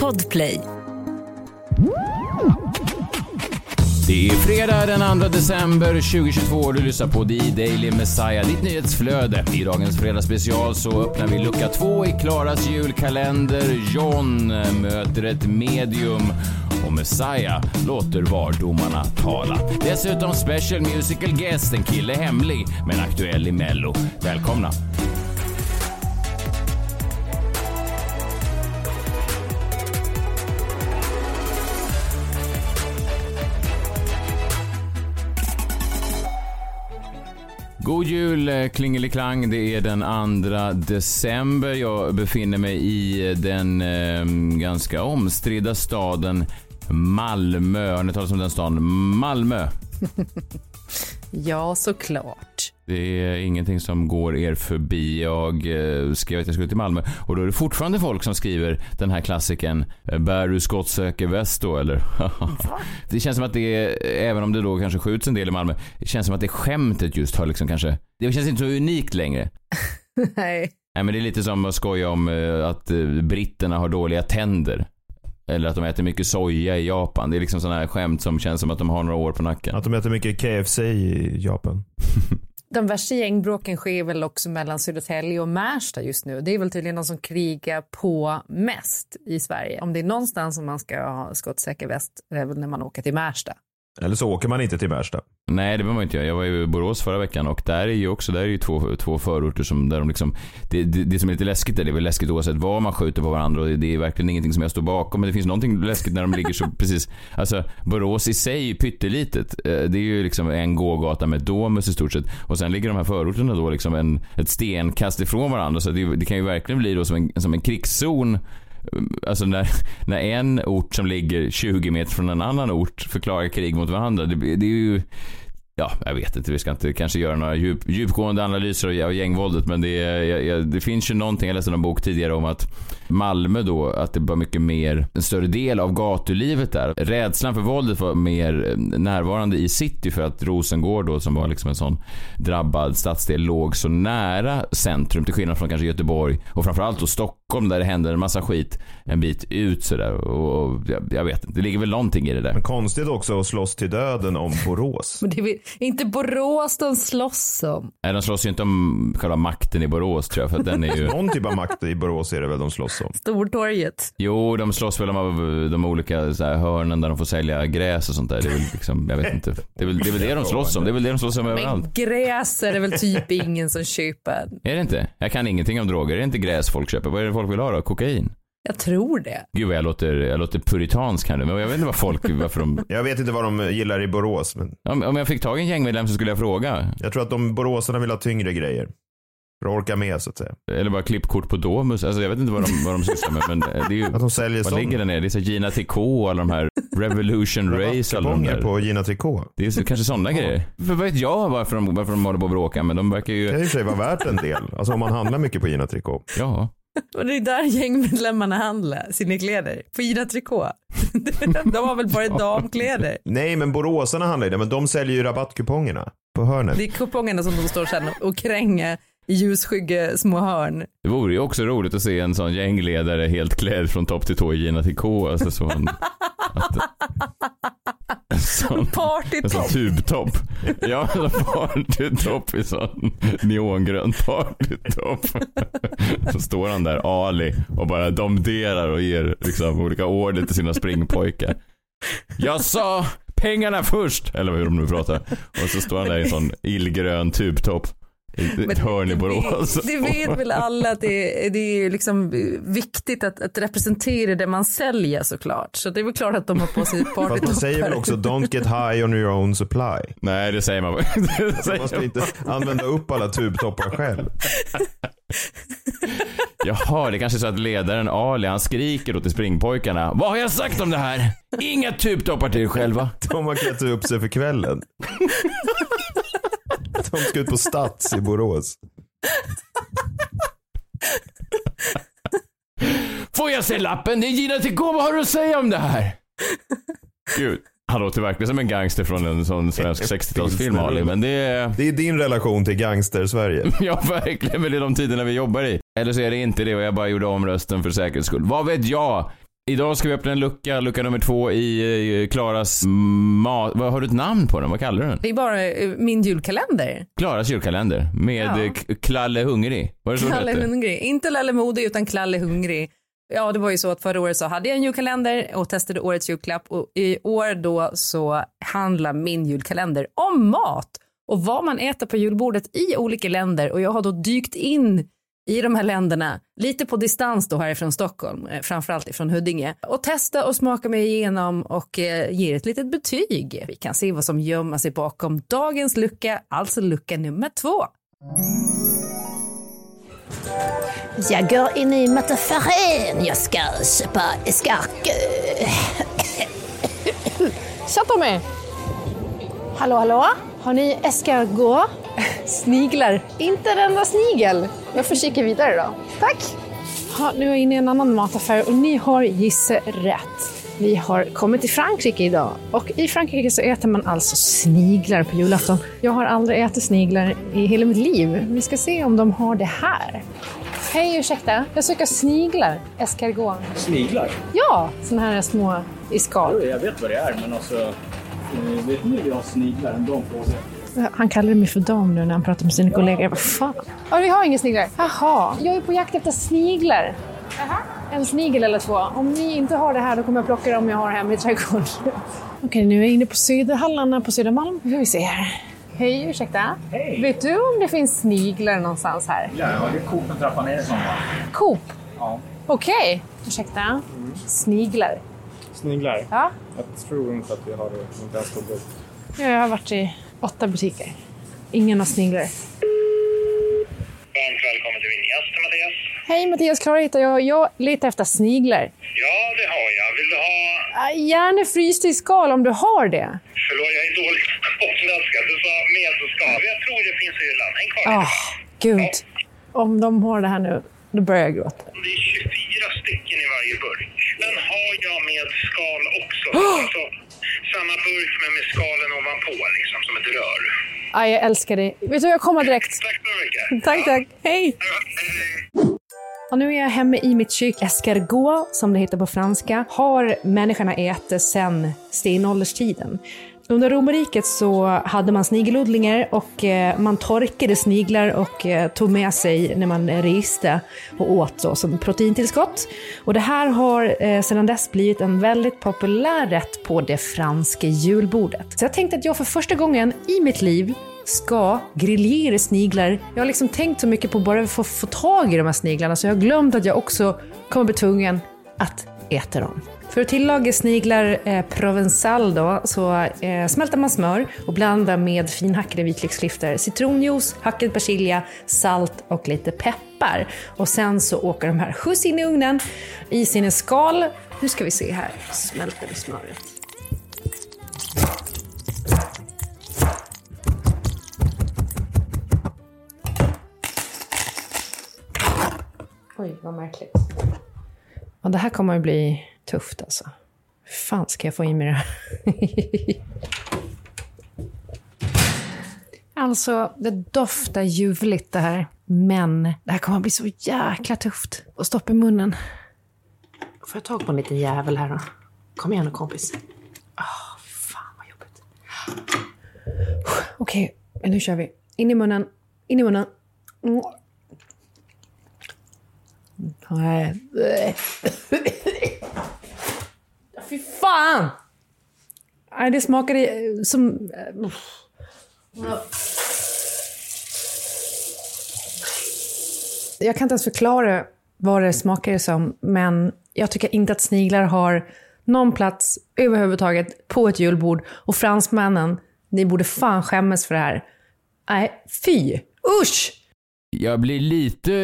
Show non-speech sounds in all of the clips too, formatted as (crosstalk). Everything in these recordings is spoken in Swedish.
Podplay. Det är fredag den 2 december 2022 och du lyssnar på The Daily Messiah, ditt nyhetsflöde. I dagens fredagsspecial så öppnar vi lucka två i Klaras julkalender. John möter ett medium och Messiah låter vardomarna tala. Dessutom special musical guest, en kille hemlig men aktuell i Mello. Välkomna! God jul eh, klingeliklang. Det är den 2 december. Jag befinner mig i eh, den eh, ganska omstridda staden Malmö. Har ni talat om den staden? Malmö. (laughs) Ja, såklart. Det är ingenting som går er förbi. Jag eh, skrev att jag skulle till Malmö och då är det fortfarande folk som skriver den här klassiken eh, Bär du skottsöker väst då eller? (laughs) det känns som att det är, även om det då kanske skjuts en del i Malmö, det känns som att det skämtet just har liksom kanske, det känns inte så unikt längre. (laughs) Nej. Nej men det är lite som att skoja om eh, att britterna har dåliga tänder. Eller att de äter mycket soja i Japan. Det är liksom sådana här skämt som känns som att de har några år på nacken. Att de äter mycket KFC i Japan. (laughs) De värsta gängbråken sker väl också mellan Södertälje och Märsta just nu. Det är väl tydligen de som krigar på mest i Sverige. Om det är någonstans som man ska ha skottsäker väst, det är väl när man åker till Märsta. Eller så åker man inte till Märsta. Nej, det behöver man inte göra. Jag var i Borås förra veckan och där är ju också, där är ju två, två förorter som, där de liksom, det, det, det som är lite läskigt är, det är väl läskigt oavsett vad man skjuter på varandra och det är verkligen ingenting som jag står bakom. Men det finns någonting läskigt när de ligger så (laughs) precis, alltså Borås i sig är pyttelitet. Eh, det är ju liksom en gågata med Domus i stort sett och sen ligger de här förorterna då liksom en, ett stenkast ifrån varandra så det, det kan ju verkligen bli då som en, som en krigszon Alltså när, när en ort som ligger 20 meter från en annan ort förklarar krig mot varandra. Det, det är ju Ja, jag vet inte. Vi ska inte kanske göra några djup, djupgående analyser av gängvåldet. Men det, är, det finns ju någonting, jag läste en bok tidigare om att Malmö då, att det var mycket mer, en större del av gatulivet där. Rädslan för våldet var mer närvarande i city för att Rosengård då, som var liksom en sån drabbad stadsdel, låg så nära centrum till skillnad från kanske Göteborg och framförallt då Stockholm där det händer en massa skit en bit ut sådär. Och jag, jag vet inte, det ligger väl någonting i det där. Men konstigt också att slåss till döden om Borås. (laughs) Men det är inte Borås de slåss om. Nej, de slåss ju inte om själva makten i Borås tror jag. För den är ju... (laughs) Någon typ av makt i Borås är det väl de slåss om? Stortorget. Jo, de slåss väl om de olika så här, hörnen där de får sälja gräs och sånt där. Det är väl liksom, jag vet inte. Det är väl det, är väl det de slåss om. Det är väl det de slåss om överallt. Men gräs är det väl typ ingen som köper. Är det inte? Jag kan ingenting om droger. Är det inte gräs folk köper? Vad är det folk vill ha då? Kokain? Jag tror det. Gud vad jag låter, jag låter puritansk här nu, men jag vet inte vad folk, (laughs) varför de... Jag vet inte vad de gillar i Borås, men... Om, om jag fick tag i en gängmedlem så skulle jag fråga. Jag tror att de boråsarna vill ha tyngre grejer. För att orka med så att säga. Eller bara klippkort på Domus. Alltså jag vet inte vad de, vad de sysslar med. Men det är ju, (laughs) att de säljer Vad ligger där nere? Det är så Gina Tricot och alla de här Revolution (laughs) Race. Alla de där. på Gina Tricot. Det är så, kanske sådana ja. grejer. För vet jag varför de, varför de håller på att bråka. Men de verkar ju... Det kan i och för sig vara värt en del. Alltså om man handlar mycket på Gina Tricot. Ja. (laughs) Och det är där gängmedlemmarna handlar sina kläder. På Ida Tricot. (laughs) De har väl bara damkläder? Nej, men boråsarna handlar ju det. Men de säljer ju rabattkupongerna på hörnet. Det är kupongerna som de står sen och kränger i ljusskygga små hörn. Det vore ju också roligt att se en sån gängledare helt klädd från topp till tå i Gina Tricot. Alltså sån, att, en sån, partytopp. En sån tubtopp. Ja, en partytopp i sån neongrön partytopp. Så står han där, Ali, och bara domderar och ger liksom olika order till sina springpojkar. Jag sa pengarna först! Eller hur de nu pratar. Och så står han där i en sån illgrön tubtopp. Ett hörn i Borås. Det, vet väl alla att det, det är liksom viktigt att, att, representera det man säljer såklart. Så det är väl klart att de har på sig (laughs) partytoppar. Fast man säger väl också don't get high on your own supply. Nej det säger man (laughs) det Man ska inte använda upp alla tubtoppar själv. (laughs) Jaha, det kanske är så att ledaren Ali, han skriker då till springpojkarna. Vad har jag sagt om det här? Inga tubtoppar till er själva. De har klätt upp sig för kvällen. (laughs) De ska ut på Stats i Borås. Får jag se lappen? Det är Gina Tricot. Vad har du att säga om det här? Gud. Han låter verkligen som en gangster från en sån svensk 60-talsfilm Ali, men det är... Det är din relation till gangster-Sverige. (laughs) ja, verkligen. Men det är de tiderna vi jobbar i. Eller så är det inte det och jag bara gjorde om rösten för säkerhets skull. Vad vet jag? Idag ska vi öppna en lucka, lucka nummer två i eh, Klaras mat... Vad har du ett namn på den? Vad kallar du den? Det är bara eh, min julkalender. Klaras julkalender med Ja. eh, Klalle Hungrig. Var det så Klalle hungrig. Inte Lalle modig utan Klalle hungrig. Ja, det var ju så att förra året så hade jag en julkalender och testade årets julklapp och i år då så handlar min julkalender om mat och vad man äter på julbordet i olika länder och jag har då dykt in i de här länderna, lite på distans då härifrån Stockholm, eh, framförallt ifrån Huddinge, och testa och smaka mig igenom och eh, ger ett litet betyg. Vi kan se vad som gömmer sig bakom dagens lucka, alltså lucka nummer två. Jag går in i mataffären. Jag ska köpa. Sätt dem er! Hallå, hallå? Har ni escargot? Sniglar. Inte en enda snigel. Jag får kika vidare då. Tack! Ja, nu är jag inne i en annan mataffär och ni har gissat rätt. Vi har kommit till Frankrike idag och i Frankrike så äter man alltså sniglar på julafton. Jag har aldrig ätit sniglar i hela mitt liv. Vi ska se om de har det här. Hej, ursäkta. Jag söker sniglar. Escargot. Sniglar? Ja, såna här små i skal. Jag vet vad det är, men alltså... eh, Vet ni vad sniglar? En dam frågar. Han kallade mig för dam nu när han pratade med sina kollegor. Bara, fan. Ja, vi har inga sniglar. Jaha, jag är på jakt efter sniglar. En snigel eller två. Om ni inte har det här då kommer jag plocka dem jag har hemma i trädgården. (laughs) Okej, nu är jag inne på Söderhallarna på Södermalm. Nu ska vi se här. Hej, ursäkta. Hej. Vet du om det finns sniglar någonstans här? Ja, det är Coop en trappa ner som va? Coop? Ja. Okej. Ursäkta. Sniglar. Sniglar? Ja. Jag tror inte att vi har det. Inte ens upp. Ja, Jag har varit i åtta butiker. Ingen har sniglar. Varmt välkommen till Vinjas, Mattias. Hej, Mattias Klara heter jag. Jag letar efter sniglar. Ja, det har jag. Vill du ha... Ah, Gärna frysta i skal om du har det. Förlåt, jag är dålig på flaska. Du sa medelskav. Jag tror det finns i hyllan. Häng kvar. Ah, gud. Om de har det här nu, då börjar jag gråta. Det är 24 stycken i varje burk. Den har jag med skal också. (gasps) Alltså, samma burk men med skalen ovanpå, liksom som ett rör. Ah, jag älskar dig. Vet du, jag kommer direkt. Tack så mycket. (laughs) Tack, tack. Hej! Ja, hej, hej. Och nu är jag hemma i mitt kök. Escargot, som det heter på franska, har människorna ätit sedan stenålderstiden. Under romarriket så hade man snigelodlingar och eh, man torkade sniglar och eh, tog med sig när man reste och åt då, som proteintillskott. Och det här har eh, sedan dess blivit en väldigt populär rätt på det franska julbordet. Så jag tänkte att jag för första gången i mitt liv ska griljera sniglar. Jag har liksom tänkt så mycket på att bara få, få tag i de här sniglarna så jag har glömt att jag också kommer bli tvungen att äter dem. För att tillaga sniglar eh, provençal då, så eh, smälter man smör och blandar med finhackade vitlöksklyftor, citronjuice, hackad persilja, salt och lite peppar. Och sen så åker de här skjuts in i ugnen i sina skal. Nu ska vi se här, smälter vi smöret. Oj, vad märkligt. Ja, det här kommer att bli tufft alltså. Hur fan ska jag få i mig det här? (laughs) alltså, det doftar ljuvligt det här. Men det här kommer att bli så jäkla tufft att stoppa i munnen. Får jag tag på en liten jävel här då? Kom igen nu kompis. Ah, fan vad jobbigt. Okej, men nu kör vi. In i munnen. In i munnen. Mm. Nej. Fy fan! Nej, det smakade som... Jag kan inte ens förklara vad det smakar som, men jag tycker inte att sniglar har någon plats överhuvudtaget på ett julbord. Och fransmännen, ni borde fan skämmas för det här. Nej, fy! Usch! Jag blir lite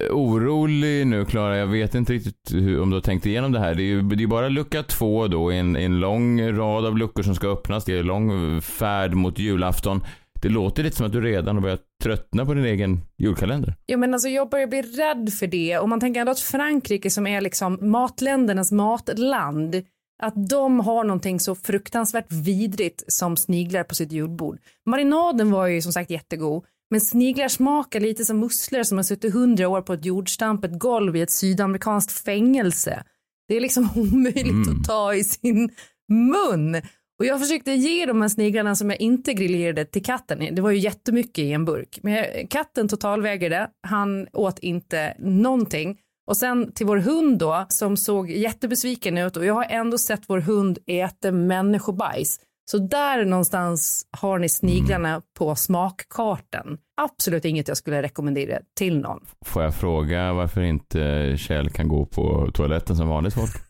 eh, orolig nu Klara. Jag vet inte riktigt hur, om du har tänkt igenom det här. Det är ju det är bara lucka två då i en, en lång rad av luckor som ska öppnas. Det är en lång färd mot julafton. Det låter lite som att du redan har börjat tröttna på din egen julkalender. Ja, men alltså jag börjar bli rädd för det. Och man tänker ändå att Frankrike som är liksom matländernas matland, att de har någonting så fruktansvärt vidrigt som sniglar på sitt julbord. Marinaden var ju som sagt jättegod, men sniglar smakar lite som musslor som har suttit hundra år på ett jordstampet golv i ett sydamerikanskt fängelse. Det är liksom (laughs) omöjligt att ta i sin mun. Och jag försökte ge de här sniglarna som jag inte grillerade till katten. Det var ju jättemycket i en burk. Men katten totalvägrade. Han åt inte någonting. Och sen till vår hund då som såg jättebesviken ut och jag har ändå sett vår hund äta människobajs. Så där någonstans har ni sniglarna på smakkartan. Absolut inget jag skulle rekommendera till någon. Får jag fråga varför inte Kjell kan gå på toaletten som vanligt folk? (laughs)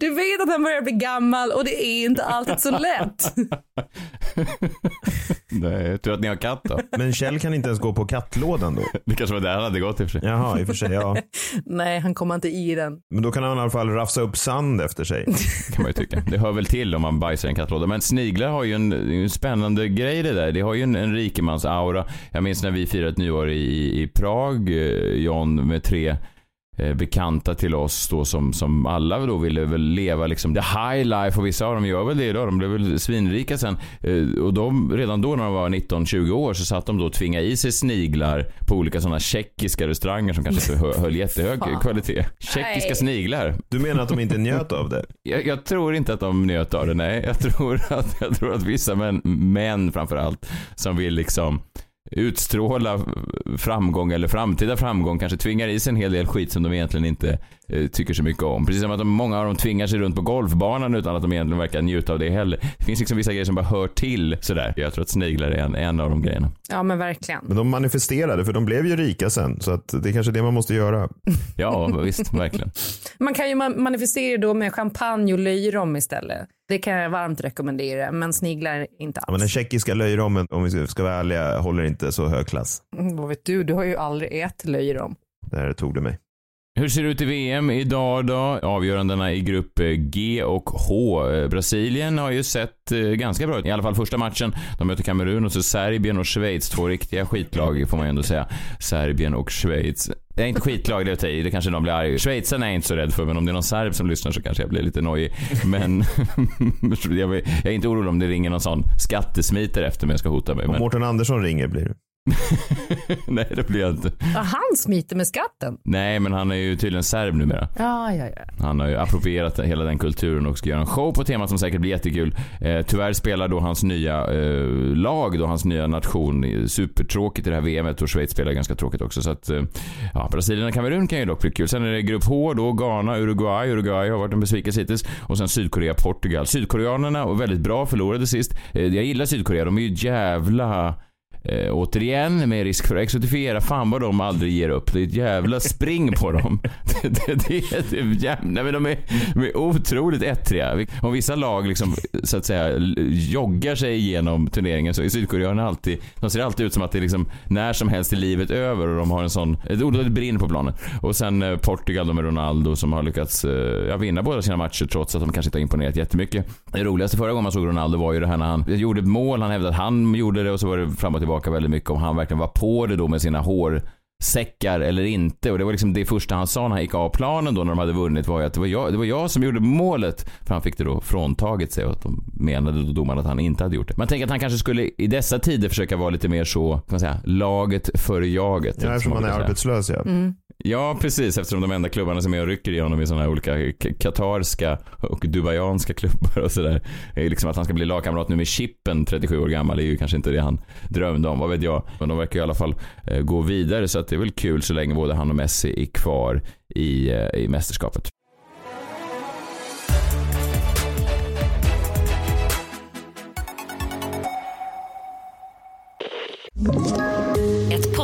Du vet att han börjar bli gammal och det är inte alltid så lätt. (laughs) Nej, tur att ni har katt då. Men Kjell kan inte ens gå på kattlådan då? Det kanske var där han hade gått i och för sig. Jaha, i och för sig, ja. (laughs) Nej, han kommer inte i den. Men då kan han i alla fall rafsa upp sand efter sig. (laughs) kan man ju tycka. Det hör väl till om man bajsar i en kattlåda. Men sniglar har ju en, det en spännande grej det där. Det har ju en, en rikemans-aura. Jag minns när vi firade ett nyår i, i Prag, eh, John, med tre eh, bekanta till oss då som, som alla då ville väl leva liksom the high life och vissa av dem gör väl det idag. De blev väl svinrika sen. Eh, Och de, redan då när de var 19-20 år så satt de då och tvingade i sig sniglar på olika sådana tjeckiska restauranger som kanske inte höll jättehög kvalitet. Tjeckiska Nej. sniglar. Du menar att de inte njöt av det? (laughs) Jag, jag tror inte att de njöt av det, nej. Jag tror att, jag tror att vissa män, män framför allt, som vill liksom utstråla framgång eller framtida framgång kanske tvingar i sig en hel del skit som de egentligen inte tycker så mycket om. Precis som att de, många av dem tvingar sig runt på golfbanan utan att de egentligen verkar njuta av det heller. Det finns liksom vissa grejer som bara hör till sådär. Jag tror att sniglar är en, en av de grejerna. Ja, men verkligen. Men de manifesterade, för de blev ju rika sen. Så att det är kanske det man måste göra. (laughs) Ja, visst, verkligen. Man kan ju ma- manifestera då med champagne och löjrom istället. Det kan jag varmt rekommendera, men sniglar inte Ja, men den alls. tjeckiska löjrommen, om vi ska- ska vara ärliga, håller inte så hög klass. Mm, vad vet du? Du har ju aldrig ätit löjrom. Där tog du mig. Hur ser det ut i VM idag då? Avgörandena i grupp eh, G och H. Eh, Brasilien har ju sett eh, ganska bra ut. I alla fall första matchen. De möter Kamerun och så Serbien och Schweiz. Två riktiga skitlag får man ju ändå säga. Serbien och Schweiz. Det är inte skitlag, det är att i. Det kanske någon blir arg. Schweizarna är jag inte så rädd för, men om det är någon serb som lyssnar så kanske jag blir lite nojig. Men (laughs) jag är inte orolig om det ringer någon sån skattesmiter efter mig och ska hota mig. Om Men... Mårten Andersson ringer blir det. (laughs) Nej, det blir jag inte. Ja, han smiter med skatten. Nej, men han är ju tydligen serb numera. Ja, ja, ja. Han har ju approprierat hela den kulturen och ska göra en show på temat som säkert blir jättekul. Eh, tyvärr spelar då hans nya eh, lag, då hans nya nation, eh, supertråkigt i det här VMet och Schweiz spelar ganska tråkigt också. Så att, eh, ja, Brasilien och Kamerun kan ju dock bli kul. Sen är det grupp H då, Ghana, Uruguay. Uruguay har varit en besvikelse hittills. Och sen Sydkorea, Portugal. Sydkoreanerna var väldigt bra, förlorade sist. Eh, jag gillar Sydkorea, de är ju jävla Eh, återigen, med risk för att exotifiera, fan vad de aldrig ger upp. Det är ett jävla spring på dem. (laughs) det, det, det, är- det, är jävla, nej, men de, är, de är otroligt ettriga. Om vissa lag liksom, så att säga, joggar sig igenom turneringen så är Sydkoreanerna alltid, de ser alltid ut som att det är liksom när som helst är livet över och de har en sån, ett otroligt brinn på planen. Och sen eh, Portugal då med Ronaldo som har lyckats eh, vinna båda sina matcher trots att de kanske inte har imponerat jättemycket. Det roligaste förra gången man såg Ronaldo var ju det här när han gjorde ett mål, han hävdade att han gjorde det och så var det fram och tillbaka väldigt mycket om han verkligen var på det då med sina hårsäckar eller inte. Och det var liksom det första han sa när han gick av planen då när de hade vunnit var ju att det var jag, det var jag som gjorde målet. För han fick det då fråntaget sig och att de menade då domarna att han inte hade gjort det. Man tänker att han kanske skulle i dessa tider försöka vara lite mer så, kan man säga, laget före jaget. Ja, som eftersom man man är arbetslös ja. Mm. Ja, precis. Eftersom de enda klubbarna som är och rycker i honom är sådana här olika katarska och dubajanska klubbar och sådär. Liksom att han ska bli lagkamrat nu med Chippen, 37 år gammal, är ju kanske inte det han drömde om. Vad vet jag. Men de verkar i alla fall eh, gå vidare så att det är väl kul så länge både han och Messi är kvar i, eh, i mästerskapet.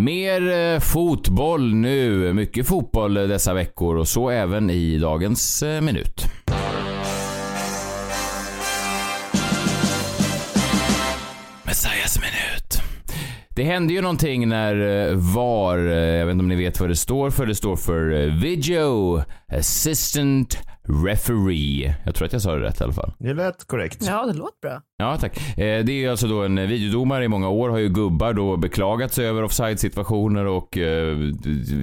Mer eh, fotboll nu. Mycket fotboll eh, dessa veckor och så även i dagens eh, minut. Messias minut. Det hände ju någonting när VAR, jag vet inte om ni vet vad det står för, det står för Video Assistant Referee. Jag tror att jag sa det rätt i alla fall. Det lät korrekt. Ja, det låter bra. Ja, tack. Eh, Det är ju alltså då en videodomare i många år har ju gubbar då beklagat sig över offside-situationer och eh,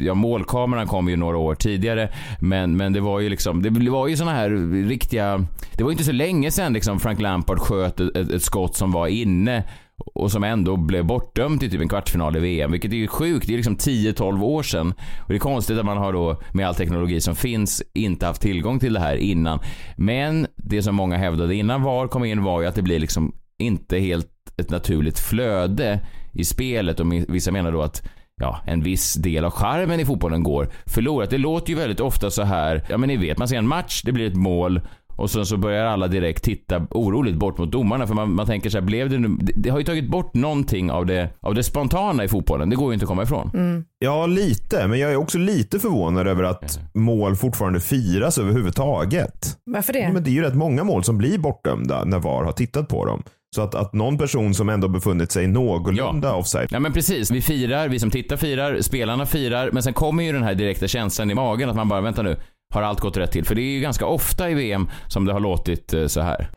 ja, målkameran kom ju några år tidigare. Men, men det var ju liksom, det var ju såna här riktiga, det var ju inte så länge sedan liksom Frank Lampard sköt ett, ett, ett skott som var inne och som ändå blev bortdömt i typ en kvartsfinal i VM, vilket är ju sjukt. Det är liksom 10-12 år sedan. Och det är konstigt att man har då, med all teknologi som finns, inte haft tillgång till det här innan. Men det som många hävdade innan VAR kom in var ju att det blir liksom inte helt ett naturligt flöde i spelet och vissa menar då att ja, en viss del av charmen i fotbollen går förlorat. Det låter ju väldigt ofta så här, ja men ni vet, man ser en match, det blir ett mål och sen så börjar alla direkt titta oroligt bort mot domarna för man, man tänker så här, blev det nu, det, det har ju tagit bort någonting av det, av det spontana i fotbollen. Det går ju inte att komma ifrån. Mm. Ja, lite. Men jag är också lite förvånad över att mål fortfarande firas överhuvudtaget. Varför det? Men det är ju rätt många mål som blir bortdömda när VAR har tittat på dem. Så att, att någon person som ändå befunnit sig någorlunda offside. Ja men precis, vi firar, vi som tittar firar, spelarna firar, men sen kommer ju den här direkta känslan i magen att man bara, vänta nu, har allt gått rätt till? För det är ju ganska ofta i VM som det har låtit eh, så här.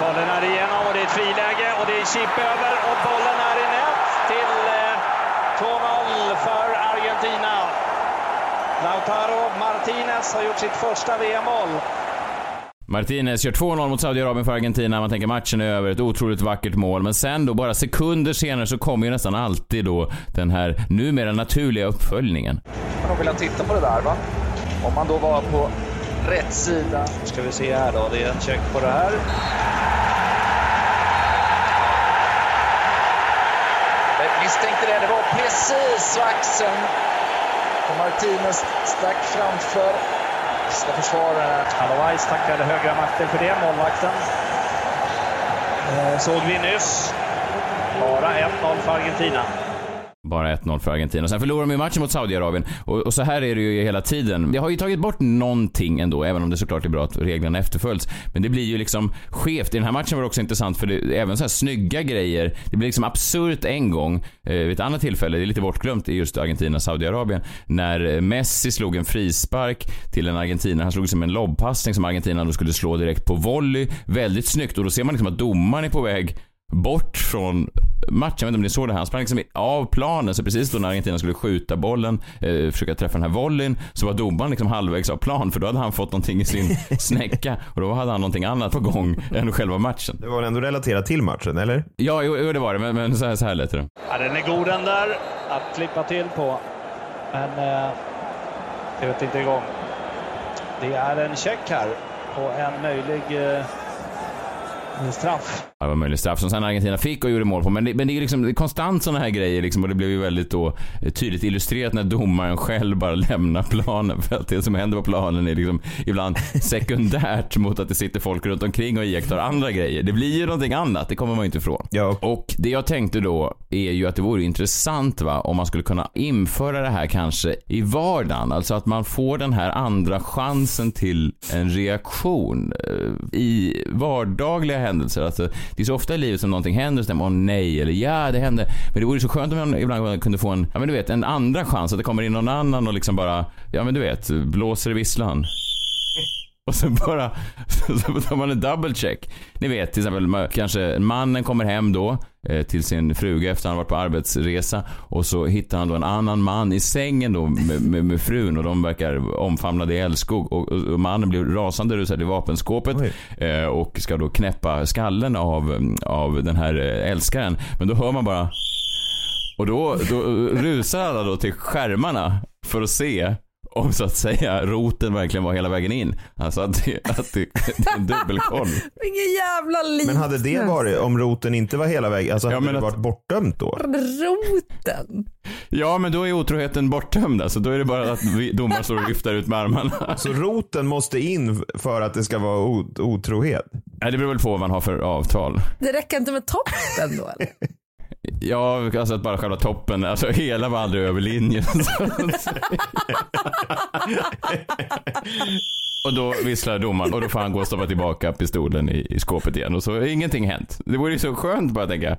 Bollen är igenom och det är friläge och det är chip över och bollen är i nät till eh, 2-0 för Argentina. Lautaro Martinez har gjort sitt första VM-mål. Martinez gör 2-0 mot Saudiarabien för Argentina. Man tänker matchen är över, ett otroligt vackert mål. Men sen då, bara sekunder senare, så kommer ju nästan alltid då den här numera naturliga uppföljningen. Man nog vilja titta på det där va? Om man då var på rätt sida. Nu ska vi se här då, det är en check på det här. Jag misstänkte det, det var precis vid axeln. Och Martinez stack framför sista här. Hallowais tackade högra makten för det, målvakten. Eh, Såg vi nyss. Bara 1-0 för Argentina. Bara 1-0 för Argentina. Sen förlorar de ju matchen mot Saudiarabien. Och, och så här är det ju hela tiden. Det har ju tagit bort någonting ändå, även om det såklart är bra att reglerna efterföljs. Men det blir ju liksom skevt. I den här matchen var det också intressant för det, även så här snygga grejer. Det blir liksom absurt en gång, eh, vid ett annat tillfälle, det är lite bortglömt i just Argentina-Saudiarabien, när eh, Messi slog en frispark till en argentinare. Han slog som en lobbpassning som Argentina då skulle slå direkt på volley. Väldigt snyggt och då ser man liksom att domaren är på väg bort från matchen. Jag vet inte om ni såg det här. Han sprang liksom av planen så precis då när Argentina skulle skjuta bollen, eh, försöka träffa den här volleyn, så var domaren liksom halvvägs av plan för då hade han fått någonting i sin (laughs) snäcka och då hade han någonting annat på gång än själva matchen. Det var ändå relaterat till matchen, eller? Ja, jo, jo det var det, men, men så, här, så här lät det. Ja, den är god den där att klippa till på. Men eh, det vet inte igång. Det är en check här på en möjlig eh, straff. Ja, det var straff som sen Argentina fick och gjorde mål på. Men det, men det är liksom det är konstant sådana här grejer liksom, och det blev ju väldigt då eh, tydligt illustrerat när domaren själv bara lämnar planen. För att det som händer på planen är liksom ibland (laughs) sekundärt mot att det sitter folk runt omkring och iakttar andra grejer. Det blir ju någonting annat, det kommer man ju inte ifrån. Ja. Och det jag tänkte då är ju att det vore intressant va, om man skulle kunna införa det här kanske i vardagen. Alltså att man får den här andra chansen till en reaktion eh, i vardagliga händelser. Alltså, det är så ofta i livet som någonting händer och så tänker man åh nej eller ja det hände. Men det vore så skönt om man ibland kunde få en, ja men du vet, en andra chans. Att det kommer in någon annan och liksom bara, ja men du vet, blåser i visslan. (laughs) Och så bara, (laughs) så tar man en double check. Ni vet till exempel kanske mannen kommer hem då till sin fruga efter han varit på arbetsresa. Och så hittar han då en annan man i sängen då med, med, med frun och de verkar omfamnade i älskog. Och, och, och mannen blir rasande rusad i vapenskåpet eh, och ska då knäppa skallen av, av den här eh, älskaren. Men då hör man bara och då, då rusar alla då till skärmarna för att se om så att säga roten verkligen var hela vägen in. Alltså att det, att det, (laughs) det är en dubbelkoll. (laughs) Vilken jävla liv. Men hade det varit, om roten inte var hela vägen, alltså hade men det att- varit bortdömt då? Roten. Ja, men då är otroheten borttömd. Alltså, då är det bara att vi domaren står (laughs) och viftar ut med armarna. Så roten måste in för att det ska vara otrohet? Nej, det beror väl på vad man har för avtal. Det räcker inte med toppen då eller? Ja, alltså att bara själva toppen, alltså hela var aldrig över linjen. (laughs) Och då visslar domaren och då får han gå och stoppa tillbaka pistolen i, i skåpet igen och så har ingenting hänt. Det vore ju så skönt bara tänka.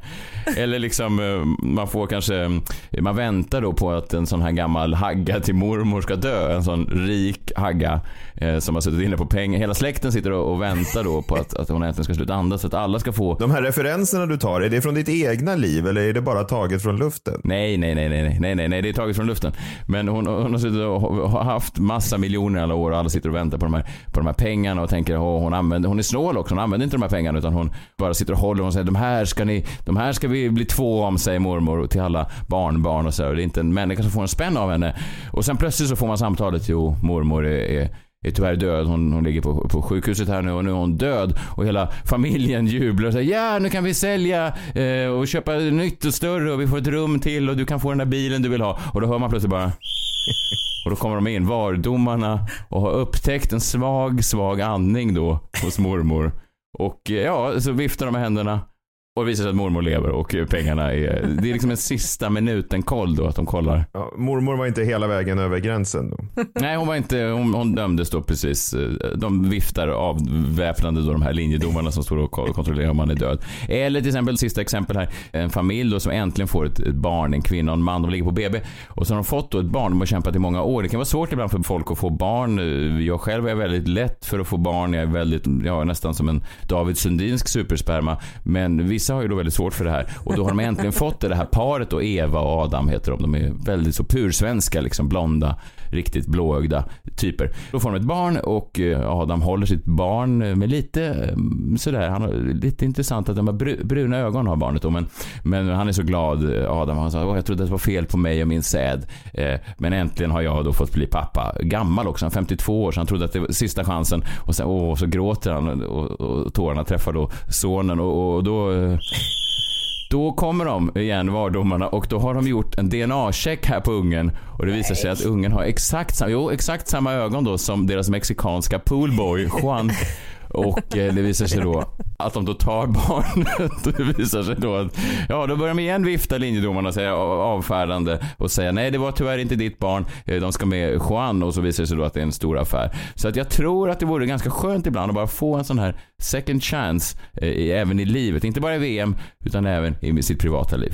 Eller liksom eh, man får kanske, man väntar då på att en sån här gammal hagga till mormor ska dö. En sån rik hagga eh, som har suttit inne på pengar. Hela släkten sitter och, och väntar då på att, att hon äntligen ska sluta andas så att alla ska få. De här referenserna du tar, är det från ditt egna liv eller är det bara taget från luften? Nej, nej, nej, nej, nej, nej, nej, det är taget från luften. Men hon, hon har suttit och haft massa miljoner alla år och alla sitter och väntar på de här, på de här pengarna och tänker, åh, hon använder, hon är snål också, hon använder inte de här pengarna utan hon bara sitter och håller och säger, de här ska ni, de här ska vi bli två om, säger mormor till alla barnbarn och så. Och det är inte en människa som får en spänn av henne. Och sen plötsligt så får man samtalet, jo, mormor är, är är tyvärr död. Hon, hon ligger på, på sjukhuset här nu och nu är hon död. Och hela familjen (laughs) jublar och säger ja nu kan vi sälja eh, och köpa nytt och större och vi får ett rum till och du kan få den där bilen du vill ha. Och då hör man plötsligt bara (laughs) och då kommer de in, vardomarna, och har upptäckt en svag, svag andning då hos mormor. Och eh, ja, så viftar de med händerna. Och det visar sig att mormor lever och pengarna är... Det är liksom en sista minuten-koll då att de kollar. Ja, mormor var inte hela vägen över gränsen då? (laughs) Nej, hon var inte... Hon, hon dömdes då precis. De viftar avväpnande då de här linjedomarna som står och kontrollerar om man är död. Eller till exempel, sista exempel här. En familj då som äntligen får ett, ett barn, en kvinna och en man. De ligger på BB. Och så har de fått då ett barn. De har kämpat i många år. Det kan vara svårt ibland för folk att få barn. Jag själv är väldigt lätt för att få barn. Jag är väldigt, ja nästan som en David Sundinsk supersperma. Men vissa har ju då väldigt svårt för det här. Och då har de äntligen (laughs) fått det, det här paret och Eva och Adam heter de. De är väldigt så pursvenska, liksom blonda, riktigt blåögda typer. Då får de ett barn och eh, Adam håller sitt barn med lite mm, sådär, han har lite intressant att de har bruna ögon har barnet då, men, men han är så glad eh, Adam. Han sa, jag trodde det var fel på mig och min säd. Eh, men äntligen har jag då fått bli pappa. Gammal också, han 52 år, så han trodde att det var sista chansen. Och sen, åh, så gråter han och, och tårarna träffar då sonen och, och då (laughs) då kommer de igen, vardomarna, och då har de gjort en DNA-check här på ungen. Och det visar sig att ungen har exakt samma, jo, exakt samma ögon då som deras mexikanska poolboy Juan. Och eh, det visar sig då att de då tar barnet. Det visar sig då att, ja då börjar de igen vifta linjedomarna och säga avfärdande och säga nej det var tyvärr inte ditt barn, eh, de ska med Juan och så visar det sig då att det är en stor affär. Så att jag tror att det vore ganska skönt ibland att bara få en sån här second chance eh, även i livet. Inte bara i VM utan även i sitt privata liv.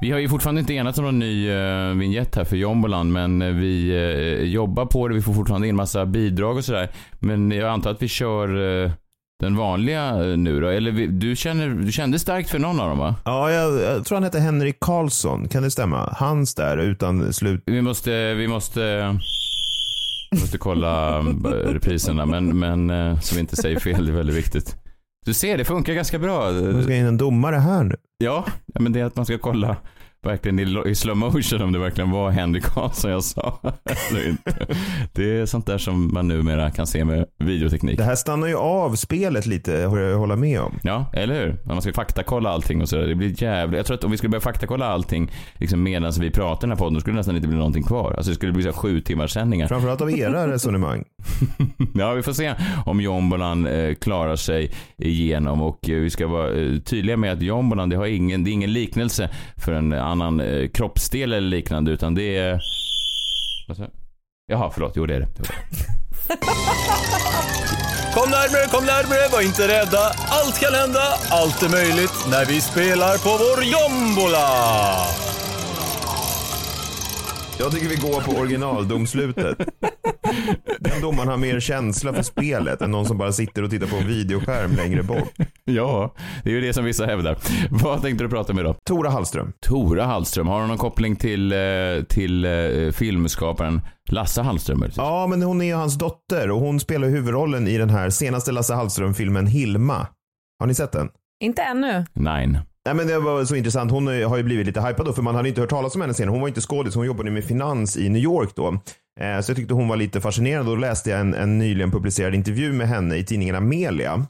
Vi har ju fortfarande inte enats om någon ny uh, vignett här för Jomboland, men uh, vi uh, jobbar på det. Vi får fortfarande in massa bidrag och sådär. Men jag antar att vi kör uh, den vanliga nu då? Eller vi, du, känner, du kände starkt för någon av dem va? Ja, jag, jag tror han heter Henrik Karlsson. Kan det stämma? Hans där utan slut. Vi måste, vi måste... Måste kolla repriserna, men, men så vi inte säger fel. Det är väldigt viktigt. Du ser, det funkar ganska bra. Man ska in en domare här nu. Ja, men det är att man ska kolla verkligen i, i slow motion om det verkligen var Henrik Karlsson jag sa. (laughs) eller inte. Det är sånt där som man numera kan se med videoteknik. Det här stannar ju av spelet lite, jag hålla med om. Ja, eller hur? Man ska faktakolla allting och sådär. Det blir jävligt. Jag tror att om vi skulle börja faktakolla allting liksom medan vi pratar i den här podden, då skulle det nästan inte bli någonting kvar. Alltså det skulle bli så sju timmars sändningar. Framförallt av era (laughs) resonemang. ja, vi får se om Jombolan eh, klarar sig igenom och eh, vi ska vara eh, tydliga med att Jombolan, det har ingen, det är ingen liknelse för en annan eh, kroppsdel eller liknande utan det är... Jaha, förlåt. Jo, det är det. (laughs) Kom närmre, kom närmre, var inte rädda. Allt kan hända, allt är möjligt när vi spelar på vår jombola. Jag tycker vi går på originaldomslutet. (laughs) (laughs) Den domaren har mer känsla för spelet än någon som bara sitter och tittar på en videoskärm längre bort. Ja, det är ju det som vissa hävdar. Vad tänkte du prata med då? Tora Hallström. Tora Hallström. Har hon någon koppling till, eh, till eh, filmskaparen Lasse Hallström? Ja, men hon är ju hans dotter och hon spelar huvudrollen i den här senaste Lasse Hallström-filmen Hilma. Har ni sett den? Inte ännu. Nine. Nej, men det var så intressant. Hon har ju blivit lite hypad då, för man hade inte hört talas om henne senare. Hon var inte skådis, hon jobbade med finans i New York då. Eh, så jag tyckte hon var lite fascinerande. Då läste jag en, en nyligen publicerad intervju med henne i tidningen Amelia.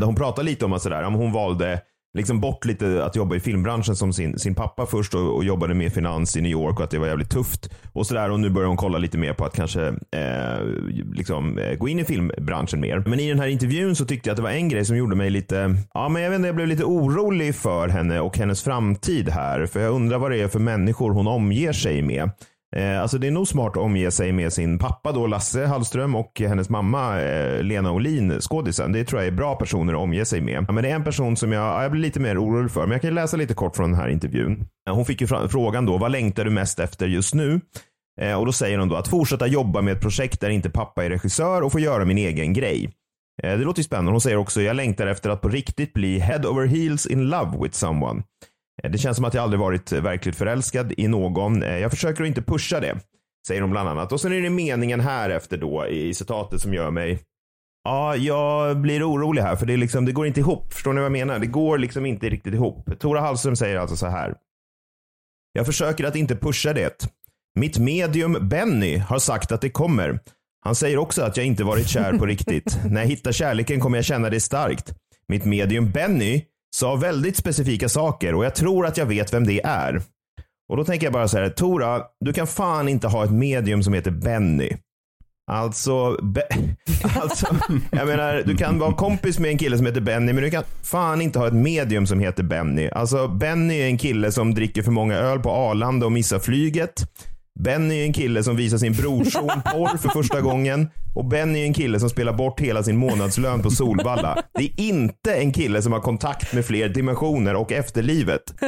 Där hon pratade lite om att sådär, hon valde liksom bort lite att jobba i filmbranschen som sin, sin pappa först och, och jobbade med finans i New York och att det var jävligt tufft. Och sådär och nu börjar hon kolla lite mer på att kanske eh, liksom, eh, gå in i filmbranschen mer. Men i den här intervjun så tyckte jag att det var en grej som gjorde mig lite, ja men jag vet inte, jag blev lite orolig för henne och hennes framtid här. För jag undrar vad det är för människor hon omger sig med. Eh, alltså det är nog smart att omge sig med sin pappa då, Lasse Hallström och hennes mamma eh, Lena Olin, skådisen. Det tror jag är bra personer att omge sig med. Ja, men det är en person som jag, jag blir lite mer orolig för. Men jag kan läsa lite kort från den här intervjun. Hon fick ju frågan då, vad längtar du mest efter just nu? Eh, och då säger hon då att fortsätta jobba med ett projekt där inte pappa är regissör och få göra min egen grej. Eh, det låter ju spännande. Hon säger också, jag längtar efter att på riktigt bli head over heels in love with someone. Eh, Det känns som att jag aldrig varit eh, verkligt förälskad i någon. Eh, Jag försöker att inte pusha det, säger hon bland annat. Och sen är det meningen här efter då i citatet som gör mig Ja, jag blir orolig här för det, är liksom, det går inte ihop. Förstår ni vad jag menar? Det går liksom inte riktigt ihop. Tora Hallström säger alltså så här. Jag försöker att inte pusha det. Mitt medium Benny har sagt att det kommer. Han säger också att jag inte varit kär på riktigt. (laughs) När jag hittar kärleken kommer jag känna det starkt. Mitt medium Benny sa väldigt specifika saker och jag tror att jag vet vem det är. Och då tänker jag bara så här, Tora, du kan fan inte ha ett medium som heter Benny. Alltså, be, (laughs) alltså, jag menar, du kan vara kompis med en kille som heter Benny, men du kan fan inte ha ett medium som heter Benny. Alltså, Benny är en kille som dricker för många öl på Arlanda och missar flyget. Benny är en kille som visar sin brorson (laughs) porr för första gången. Och Benny är en kille som spelar bort hela sin månadslön på Solvalla. Det är inte en kille som har kontakt med fler dimensioner och efterlivet. (laughs)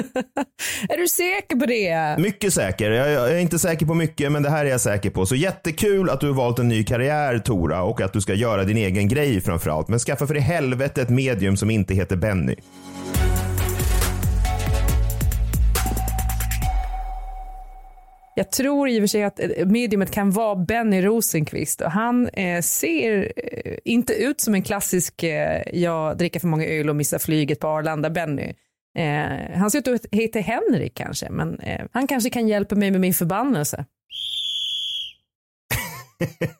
Är du säker på det? Mycket säker. Jag, jag är inte säker på mycket, men det här är jag säker på. Så jättekul att du har valt en ny karriär, Tora, och att du ska göra din egen grej framförallt. Men skaffa för i helvete ett medium som inte heter Benny. Jag tror i och för sig att eh, mediumet kan vara Benny Rosenqvist och han eh, ser eh, inte ut som en klassisk eh, jag dricker för många öl och missar flyget på Arlanda Benny. Eh, han ser ut att heta Henrik kanske, men eh, han kanske kan hjälpa mig med min förbannelse. (laughs)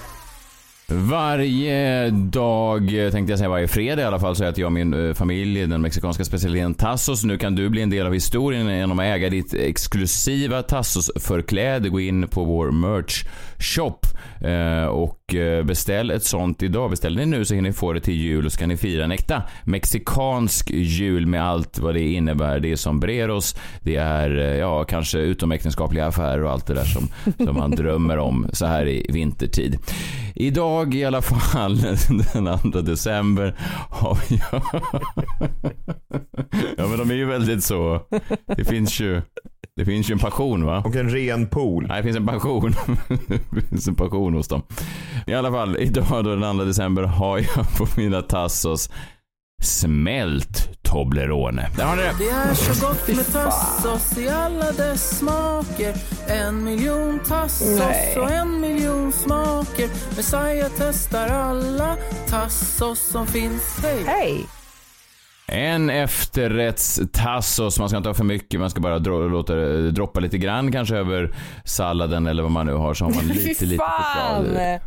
Varje dag, tänkte jag säga varje fredag i alla fall, så äter jag och min eh, familj den mexikanska specialiteten tassos. Nu kan du bli en del av historien genom att äga ditt exklusiva tassos-förkläde. Gå in på vår merch shop och eh, beställ ett sånt idag. Beställer ni nu så hinner ni få det till jul och så kan ni fira en äkta mexikansk jul med allt vad det innebär. Det är sombreros, det är eh, ja, kanske utomäktenskapliga affärer och allt det där som, som man drömmer om så här i vintertid. Idag i alla fall, (laughs) den 2 december, har vi... (laughs) ja men de är ju väldigt så... Det finns ju... Det finns ju en passion va? Och en ren pool. Nej, det finns en passion. (laughs) det finns en passion hos dem. I alla fall, idag då den 2 december har jag på mina tassos smält Toblerone. Där har ni det. Det är så gott med tassos i alla dess smaker En miljon tassos Nej. och en miljon smaker Messiah testar alla tassos som finns, hej Hej! En efterrättstassos, man ska inte ha för mycket, man ska bara dro- låta det droppa lite grann kanske över salladen eller vad man nu har så har man (laughs) lite, lite choklad.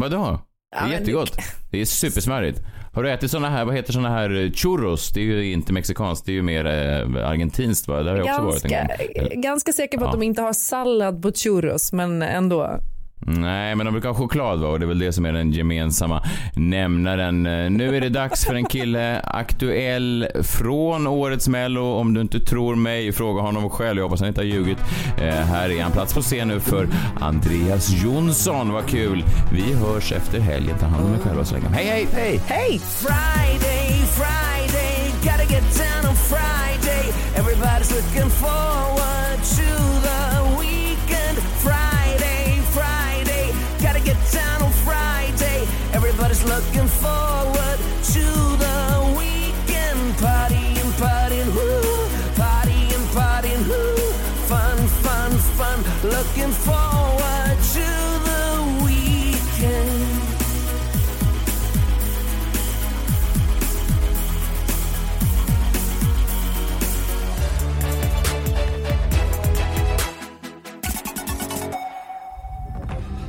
Vadå? Det Ja, är men jättegott. Det är supersmarrigt. Har du ätit såna här, vad heter såna här eh, churros? Det är ju inte mexikanskt, det är ju mer eh, argentinskt va? Det har jag också varit en Ganska, gång. ganska säker på att Ja. de inte har sallad på churros, men ändå. Nej, men de brukar ha choklad va? Och det är väl det som är den gemensamma nämnaren. Eh, Nu är det dags för en kille aktuell från årets mello. Om du inte tror mig, fråga honom själv. Jag hoppas han inte har ljugit. Eh, här är han plats på scen nu för Andreas Jonsson. Vad kul. Vi hörs efter helgen. Ta hand om er själva så länge. Hej, hej! Hej! Hej! Friday, Friday, gotta get down on Friday. Everybody's looking forward to looking forward to the weekend. Partying, partying, woo. Partying, partying, woo. Fun, fun, fun. Looking forward to the weekend.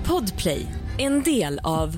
Podplay, en del av